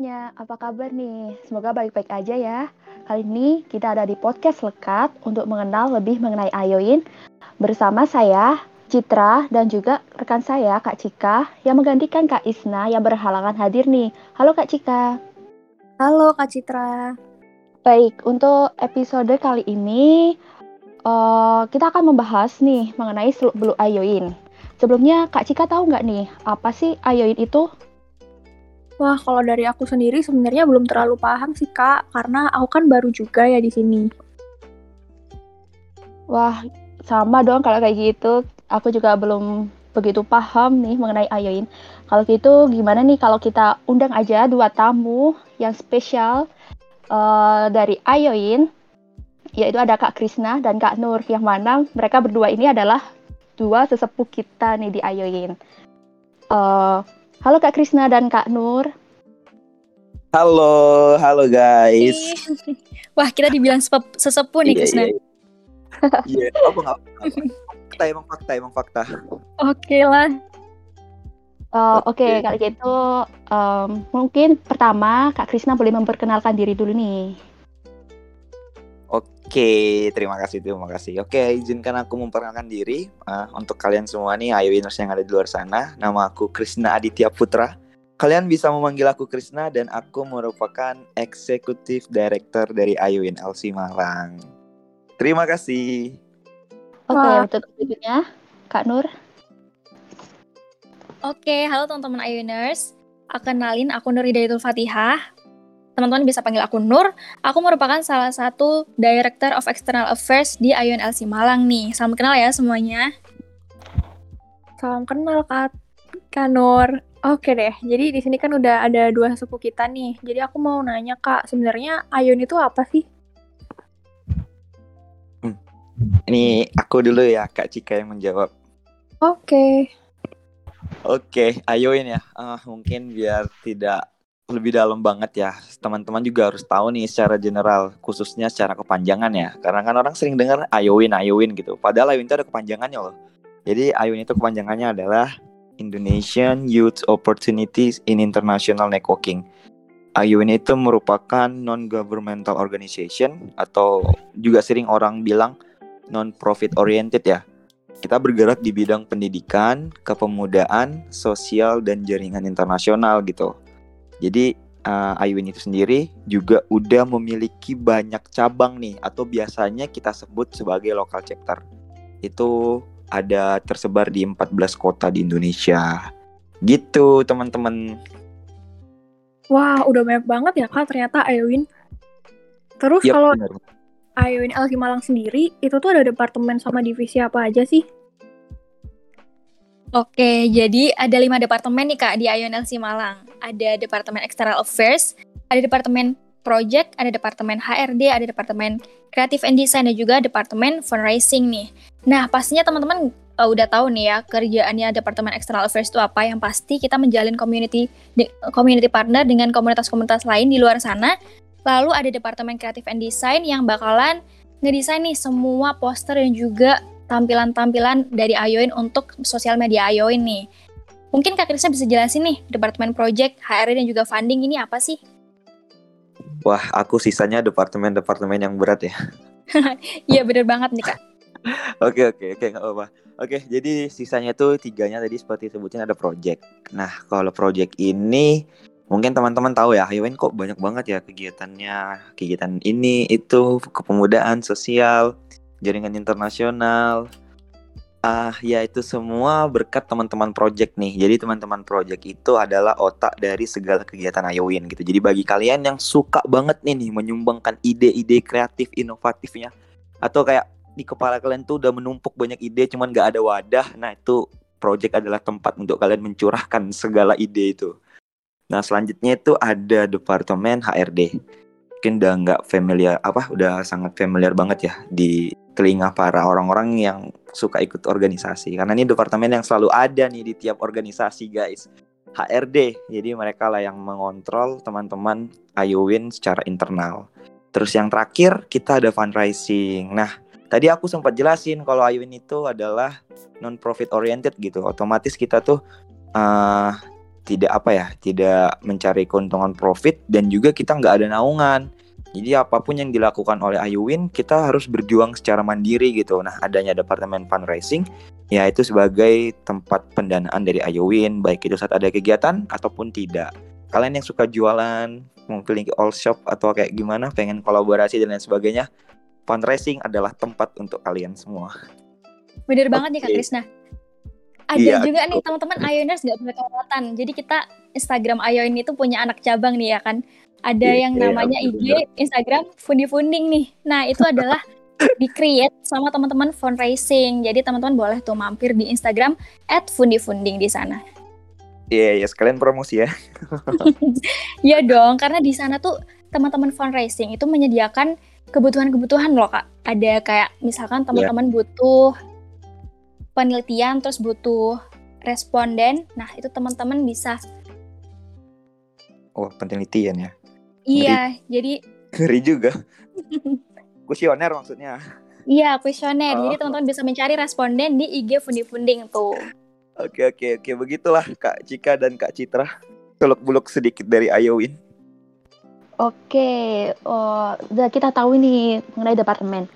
semuanya, apa kabar nih? Semoga baik-baik aja ya. Kali ini kita ada di podcast Lekat untuk mengenal lebih mengenai Ayoin bersama saya, Citra, dan juga rekan saya, Kak Cika, yang menggantikan Kak Isna yang berhalangan hadir nih. Halo Kak Cika. Halo Kak Citra. Baik, untuk episode kali ini uh, kita akan membahas nih mengenai seluk-beluk Ayoin. Sebelumnya Kak Cika tahu nggak nih apa sih Ayoin itu? Wah, kalau dari aku sendiri sebenarnya belum terlalu paham sih, Kak, karena aku kan baru juga ya di sini. Wah, sama dong kalau kayak gitu. Aku juga belum begitu paham nih mengenai Ayoin. Kalau gitu gimana nih kalau kita undang aja dua tamu yang spesial uh, dari Ayoin, yaitu ada Kak Krisna dan Kak Nur, yang mana mereka berdua ini adalah dua sesepuh kita nih di Ayoin. Uh, Halo Kak Krisna dan Kak Nur. Halo, halo guys. Wah, kita dibilang sesepuh nih, iya, Krisna. Iya, iya. apa nggak fakta emang fakta emang fakta. Oke lah. Uh, Oke, okay, kali gitu um, mungkin pertama Kak Krisna boleh memperkenalkan diri dulu nih. Oke, terima kasih, terima kasih. Oke, izinkan aku memperkenalkan diri uh, untuk kalian semua nih, Ayo Winners yang ada di luar sana. Nama aku Krisna Aditya Putra. Kalian bisa memanggil aku Krisna dan aku merupakan Executive Director dari Ayuin LC Malang. Terima kasih. Oke, okay, untuk selanjutnya Kak Nur. Oke, halo teman-teman Ayuners. Kenalin, aku Nur Hidayatul Fatihah teman-teman bisa panggil aku Nur. Aku merupakan salah satu Director of External Affairs di Ayun LC Malang nih. Salam kenal ya semuanya. Salam kenal Kak, Kak Nur. Oke deh, jadi di sini kan udah ada dua sepupu kita nih. Jadi aku mau nanya Kak, sebenarnya Ayun itu apa sih? Hmm. Ini aku dulu ya, Kak Cika yang menjawab. Oke. Okay. Oke, okay, Ayun ya. Uh, mungkin biar tidak lebih dalam banget ya. Teman-teman juga harus tahu nih secara general, khususnya secara kepanjangan ya. Karena kan orang sering dengar Ayowin, Ayowin gitu. Padahal Ayowin itu ada kepanjangannya loh. Jadi Ayowin itu kepanjangannya adalah Indonesian Youth Opportunities in International Networking. Ayowin itu merupakan non-governmental organization atau juga sering orang bilang non-profit oriented ya. Kita bergerak di bidang pendidikan, kepemudaan, sosial, dan jaringan internasional gitu. Jadi uh, Ayuin itu sendiri juga udah memiliki banyak cabang nih atau biasanya kita sebut sebagai local chapter. Itu ada tersebar di 14 kota di Indonesia. Gitu, teman-teman. Wah, udah banyak banget ya Kak ternyata Ayuin. Terus yep, kalau Ayuin LG Malang sendiri, itu tuh ada departemen sama divisi apa aja sih? Oke, jadi ada lima departemen nih Kak di IONLC Malang. Ada Departemen External Affairs, ada Departemen Project, ada Departemen HRD, ada Departemen Creative and Design, dan juga Departemen Fundraising nih. Nah, pastinya teman-teman uh, udah tahu nih ya kerjaannya Departemen External Affairs itu apa. Yang pasti kita menjalin community community partner dengan komunitas-komunitas lain di luar sana. Lalu ada Departemen Creative and Design yang bakalan ngedesain nih semua poster dan juga tampilan-tampilan dari Ayoin untuk sosial media Ayoin nih. Mungkin Kak Krisna bisa jelasin nih, Departemen Project, HRD dan juga funding ini apa sih? Wah, aku sisanya departemen-departemen yang berat ya. Iya bener banget nih Kak. Oke oke oke nggak apa-apa. Oke jadi sisanya tuh tiganya tadi seperti sebutin ada project. Nah kalau project ini mungkin teman-teman tahu ya Ayoin kok banyak banget ya kegiatannya kegiatan ini itu kepemudaan sosial jaringan internasional. Ah, ya itu semua berkat teman-teman project nih. Jadi teman-teman project itu adalah otak dari segala kegiatan Ayowin gitu. Jadi bagi kalian yang suka banget nih nih menyumbangkan ide-ide kreatif inovatifnya atau kayak di kepala kalian tuh udah menumpuk banyak ide cuman gak ada wadah. Nah, itu project adalah tempat untuk kalian mencurahkan segala ide itu. Nah, selanjutnya itu ada departemen HRD. Mungkin udah nggak familiar apa, udah sangat familiar banget ya di telinga para orang-orang yang suka ikut organisasi. Karena ini departemen yang selalu ada nih di tiap organisasi guys. HRD jadi mereka lah yang mengontrol teman-teman Ayuwin secara internal. Terus yang terakhir kita ada fundraising. Nah tadi aku sempat jelasin kalau Ayuwin itu adalah non profit oriented gitu. Otomatis kita tuh uh, tidak apa ya, tidak mencari keuntungan profit dan juga kita nggak ada naungan. Jadi apa pun yang dilakukan oleh Ayuwin, kita harus berjuang secara mandiri gitu. Nah, adanya departemen fundraising, ya itu sebagai tempat pendanaan dari Ayuwin, baik itu saat ada kegiatan ataupun tidak. Kalian yang suka jualan, mau pilih all shop atau kayak gimana, pengen kolaborasi dan lain sebagainya, fundraising adalah tempat untuk kalian semua. Bener banget nih Kak Krisna. Ada Iya, juga nih teman-teman Ioners nggak boleh kelewatan. Jadi kita Instagram Ion itu punya anak cabang nih ya kan. Ada Iya, yang iya, namanya bener-bener. IG Instagram Fundi Funding nih. Nah itu adalah di create sama teman-teman fundraising. Jadi teman-teman boleh tuh mampir di Instagram @fundifunding di sana. Iya, ya sekalian promosi ya. Ya dong, karena di sana tuh teman-teman fundraising itu menyediakan kebutuhan-kebutuhan loh kak. Ada kayak misalkan teman-teman butuh penelitian, terus butuh responden. Nah itu teman-teman bisa. Oh, penelitian ya. Iya, jadi Ngeri juga. Kuesioner maksudnya. iya kuesioner. Oh. Jadi teman-teman bisa mencari responden di IG Fundi Funding tuh. Oke, oke, oke. Begitulah Kak Cika dan Kak Citra. Seluk-beluk sedikit dari Ayowin. Oke, oh, udah kita tahu nih mengenai departemen.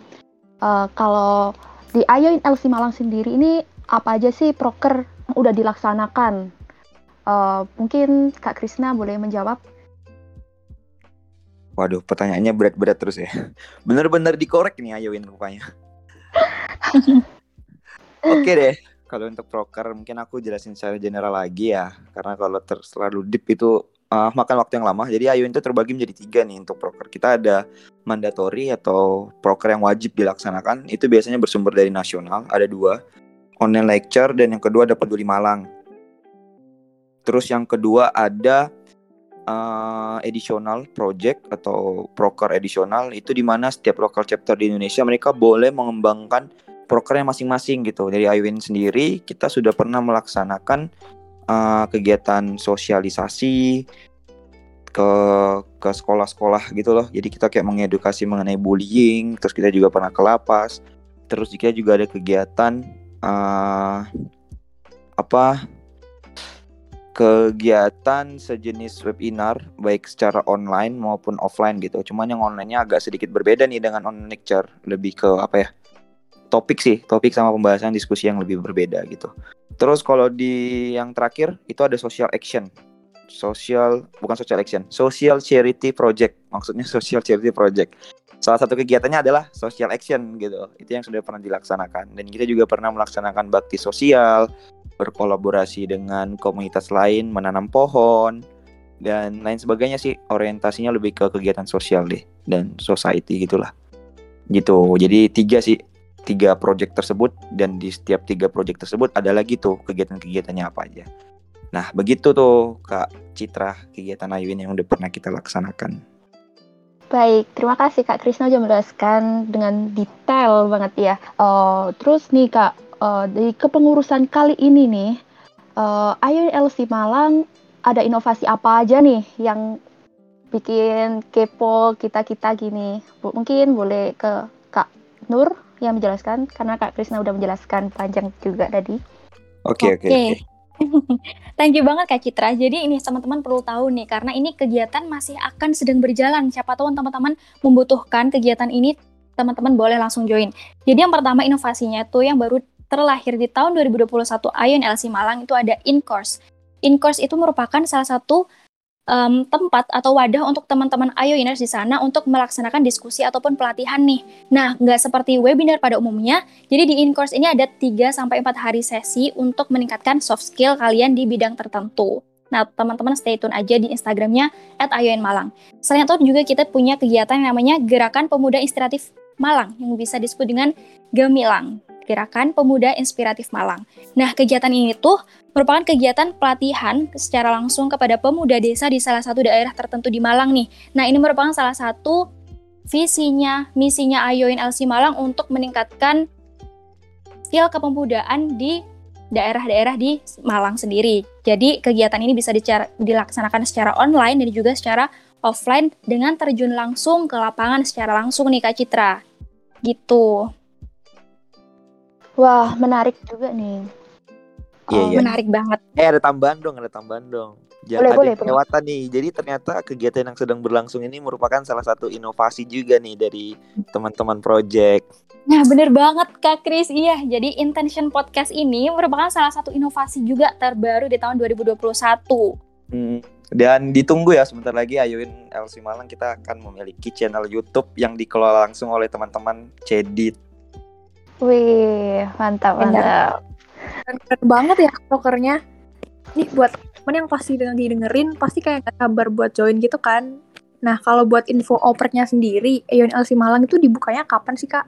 Eh, kalau di Ayoin LC Malang sendiri ini apa aja sih proker yang udah dilaksanakan? Eh, mungkin Kak Krisna boleh menjawab. Waduh, pertanyaannya berat-berat terus ya. Bener-bener dikorek nih Ayowin rupanya. Oke deh, kalau untuk proker mungkin aku jelasin secara general lagi ya. Karena kalau ter terlalu deep itu uh, makan waktu yang lama. Jadi Ayowin itu terbagi menjadi tiga nih untuk proker. Kita ada mandatory atau proker yang wajib dilaksanakan. Itu biasanya bersumber dari nasional, ada dua. Online lecture dan yang kedua ada peduli Malang. Terus yang kedua ada uh, additional project atau proker additional itu di mana setiap local chapter di Indonesia mereka boleh mengembangkan prokernya masing-masing gitu. Dari Iwin sendiri kita sudah pernah melaksanakan uh, kegiatan sosialisasi ke ke sekolah-sekolah gitu loh. Jadi kita kayak mengedukasi mengenai bullying, terus kita juga pernah ke lapas. Terus kita juga ada kegiatan uh, apa kegiatan sejenis webinar baik secara online maupun offline gitu. Cuman yang online-nya agak sedikit berbeda nih dengan online lecture, lebih ke apa ya? Topik sih, topik sama pembahasan diskusi yang lebih berbeda gitu. Terus kalau di yang terakhir itu ada social action. Social bukan social action, social charity project. Maksudnya social charity project. Salah satu kegiatannya adalah social action gitu. Itu yang sudah pernah dilaksanakan dan kita juga pernah melaksanakan bakti sosial, berkolaborasi dengan komunitas lain, menanam pohon, dan lain sebagainya sih. Orientasinya lebih ke kegiatan sosial deh, dan society gitulah. Gitu, jadi tiga sih, tiga project tersebut, dan di setiap tiga project tersebut ada lagi tuh kegiatan-kegiatannya apa aja. Nah, begitu tuh Kak Citra, kegiatan Ayuin yang udah pernah kita laksanakan. Baik, terima kasih Kak Krisna sudah menjelaskan dengan detail banget ya. Eh, terus nih Kak, eh, dari kepengurusan kali ini nih, eh Ayo LC Malang ada inovasi apa aja nih yang bikin kepo kita-kita gini? Mungkin boleh ke Kak Nur yang menjelaskan, karena Kak Krisna udah menjelaskan panjang juga tadi. Oke, oke, oke. Thank you banget Kak Citra. Jadi ini teman-teman perlu tahu nih karena ini kegiatan masih akan sedang berjalan. Siapa tahu teman-teman membutuhkan kegiatan ini, teman-teman boleh langsung join. Jadi yang pertama inovasinya tuh yang baru terlahir di tahun 2021 Ion LC Malang itu ada in-course. In-course itu merupakan salah satu em, tempat atau wadah untuk teman-teman Ioners di sana untuk melaksanakan diskusi ataupun pelatihan nih. Nah, nggak seperti webinar pada umumnya, jadi di in-course ini ada 3 sampai 4 hari sesi untuk meningkatkan soft skill kalian di bidang tertentu. Nah, teman-teman stay tune aja di Instagramnya @ayoinmalang. Selain itu juga kita punya kegiatan yang namanya Gerakan Pemuda Inspiratif Malang yang bisa disebut dengan Gemilang. Gerakan Pemuda Inspiratif Malang. Nah, kegiatan ini tuh merupakan kegiatan pelatihan secara langsung kepada pemuda desa di salah satu daerah tertentu di Malang nih. Nah, ini merupakan salah satu visinya, misinya Ayoin LC Malang untuk meningkatkan skill kepemudaan di daerah-daerah di Malang sendiri. Jadi kegiatan ini bisa dilaksanakan secara online dan juga secara offline dengan terjun langsung ke lapangan secara langsung nih Kak Citra. Gitu. Wah, menarik juga nih. Iya, Oh, iya. Menarik banget. Eh ada tambahan dong, ada tambahan dong. Jangan Boleh, ada boleh, kelewatan nih. Jadi ternyata kegiatan yang sedang berlangsung ini merupakan salah satu inovasi juga nih dari teman-teman project. Nah, bener banget Kak Kris. Iya, jadi Intention Podcast ini merupakan salah satu inovasi juga terbaru di tahun 2021. Hmm, Dan ditunggu ya sebentar lagi Ayuin LC Malang kita akan memiliki channel YouTube yang dikelola langsung oleh teman-teman Cedit. Wih, mantap, Benar. mantap. keren, keren banget ya prokernya nih buat temen yang pasti lagi dengerin pasti kayak gak sabar buat join gitu kan nah kalau buat info opreknya sendiri Aeon LC Malang itu dibukanya kapan sih kak?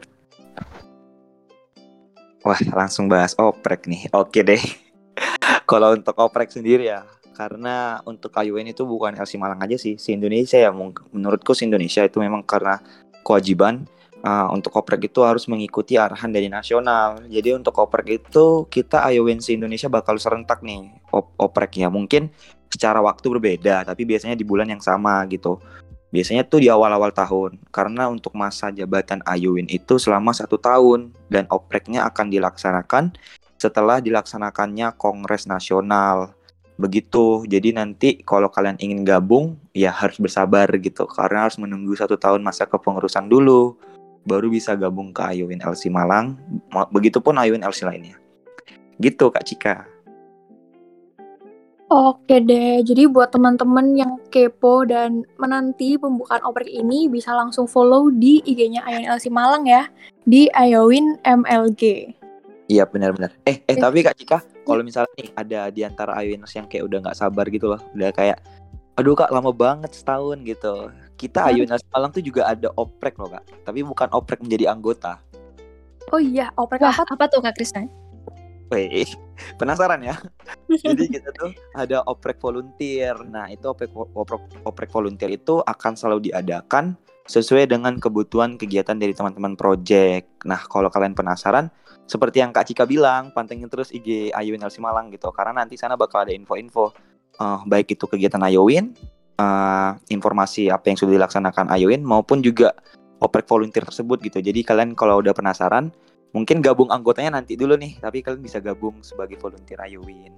Wah, langsung bahas oprek nih. Oke deh. Kalau untuk oprek sendiri ya, karena untuk KUN itu bukan LC Malang aja sih, si Indonesia ya. Menurutku si Indonesia itu memang karena kewajiban uh, untuk oprek itu harus mengikuti arahan dari nasional. Jadi untuk oprek itu kita IOWN si Indonesia bakal serentak nih op opreknya. Mungkin secara waktu berbeda, tapi biasanya di bulan yang sama gitu. Biasanya tuh di awal-awal tahun, karena untuk masa jabatan Ayuin itu selama satu tahun dan opreknya akan dilaksanakan setelah dilaksanakannya Kongres Nasional. Begitu, jadi nanti kalau kalian ingin gabung, ya harus bersabar gitu, karena harus menunggu satu tahun masa kepengurusan dulu, baru bisa gabung ke Ayuin LC Malang, Ma- begitupun Ayuin LC lainnya. Gitu Kak Cika. Oke deh, jadi buat teman-teman yang kepo dan menanti pembukaan oprek ini bisa langsung follow di IG-nya Aeon LC Malang ya di Ayowin MLG. Iya benar-benar. Eh, eh Eh. tapi Kak Cika, kalau misalnya nih ada di antara Ayuiners yang kayak udah nggak sabar gitu loh, udah kayak, aduh kak lama banget setahun gitu. Kita Hmm. Malang tuh juga ada oprek loh kak, tapi bukan oprek menjadi anggota. Oh iya, oprek Wah, apa? apa tuh Kak Krisna? Wih, penasaran ya? Jadi kita tuh ada oprek volunteer. Nah itu oprek, oprek, oprek volunteer itu akan selalu diadakan sesuai dengan kebutuhan kegiatan dari teman-teman project. Nah kalau kalian penasaran, seperti yang Kak Cika bilang, pantengin terus IG Ayuin LC Malang gitu. Karena nanti sana bakal ada info-info, eh, baik itu kegiatan Ayuin, eh, informasi apa yang sudah dilaksanakan Ayuin, maupun juga oprek volunteer tersebut gitu. Jadi kalian kalau udah penasaran, mungkin gabung anggotanya nanti dulu nih, tapi kalian bisa gabung sebagai volunteer Ayuin.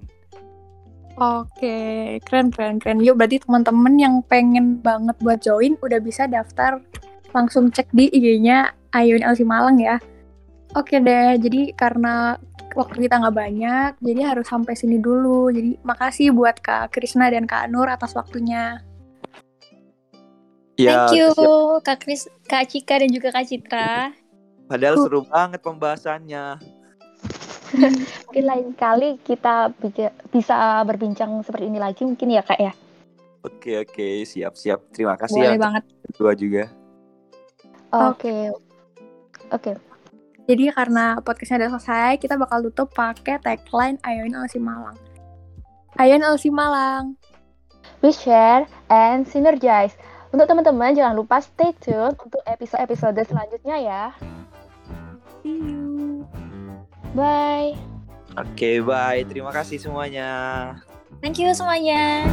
Oke, keren keren keren. Yuk berarti teman-teman yang pengen banget buat join udah bisa daftar langsung cek di IG-nya Ayun LC Malang ya. Oke deh, jadi karena waktu kita nggak banyak, jadi harus sampai sini dulu. Jadi makasih buat Kak Krisna dan Kak Nur atas waktunya. Thank you siap. Kak Kris, Kak Cika dan juga Kak Citra. Padahal seru banget pembahasannya. Mungkin lain kali kita bisa berbincang seperti ini lagi mungkin ya kak ya. Oke oke, siap siap. Terima kasih Boleh ya banget. berdua juga. Oke. Oke. Jadi karena podcastnya udah selesai, kita bakal tutup pakai tagline Ayun LC Malang. Ayun LC Malang. We share and synergize. Untuk teman-teman jangan lupa stay tune untuk episode-episode selanjutnya ya. See you. Bye. Oke, bye. Terima kasih semuanya. Thank you semuanya.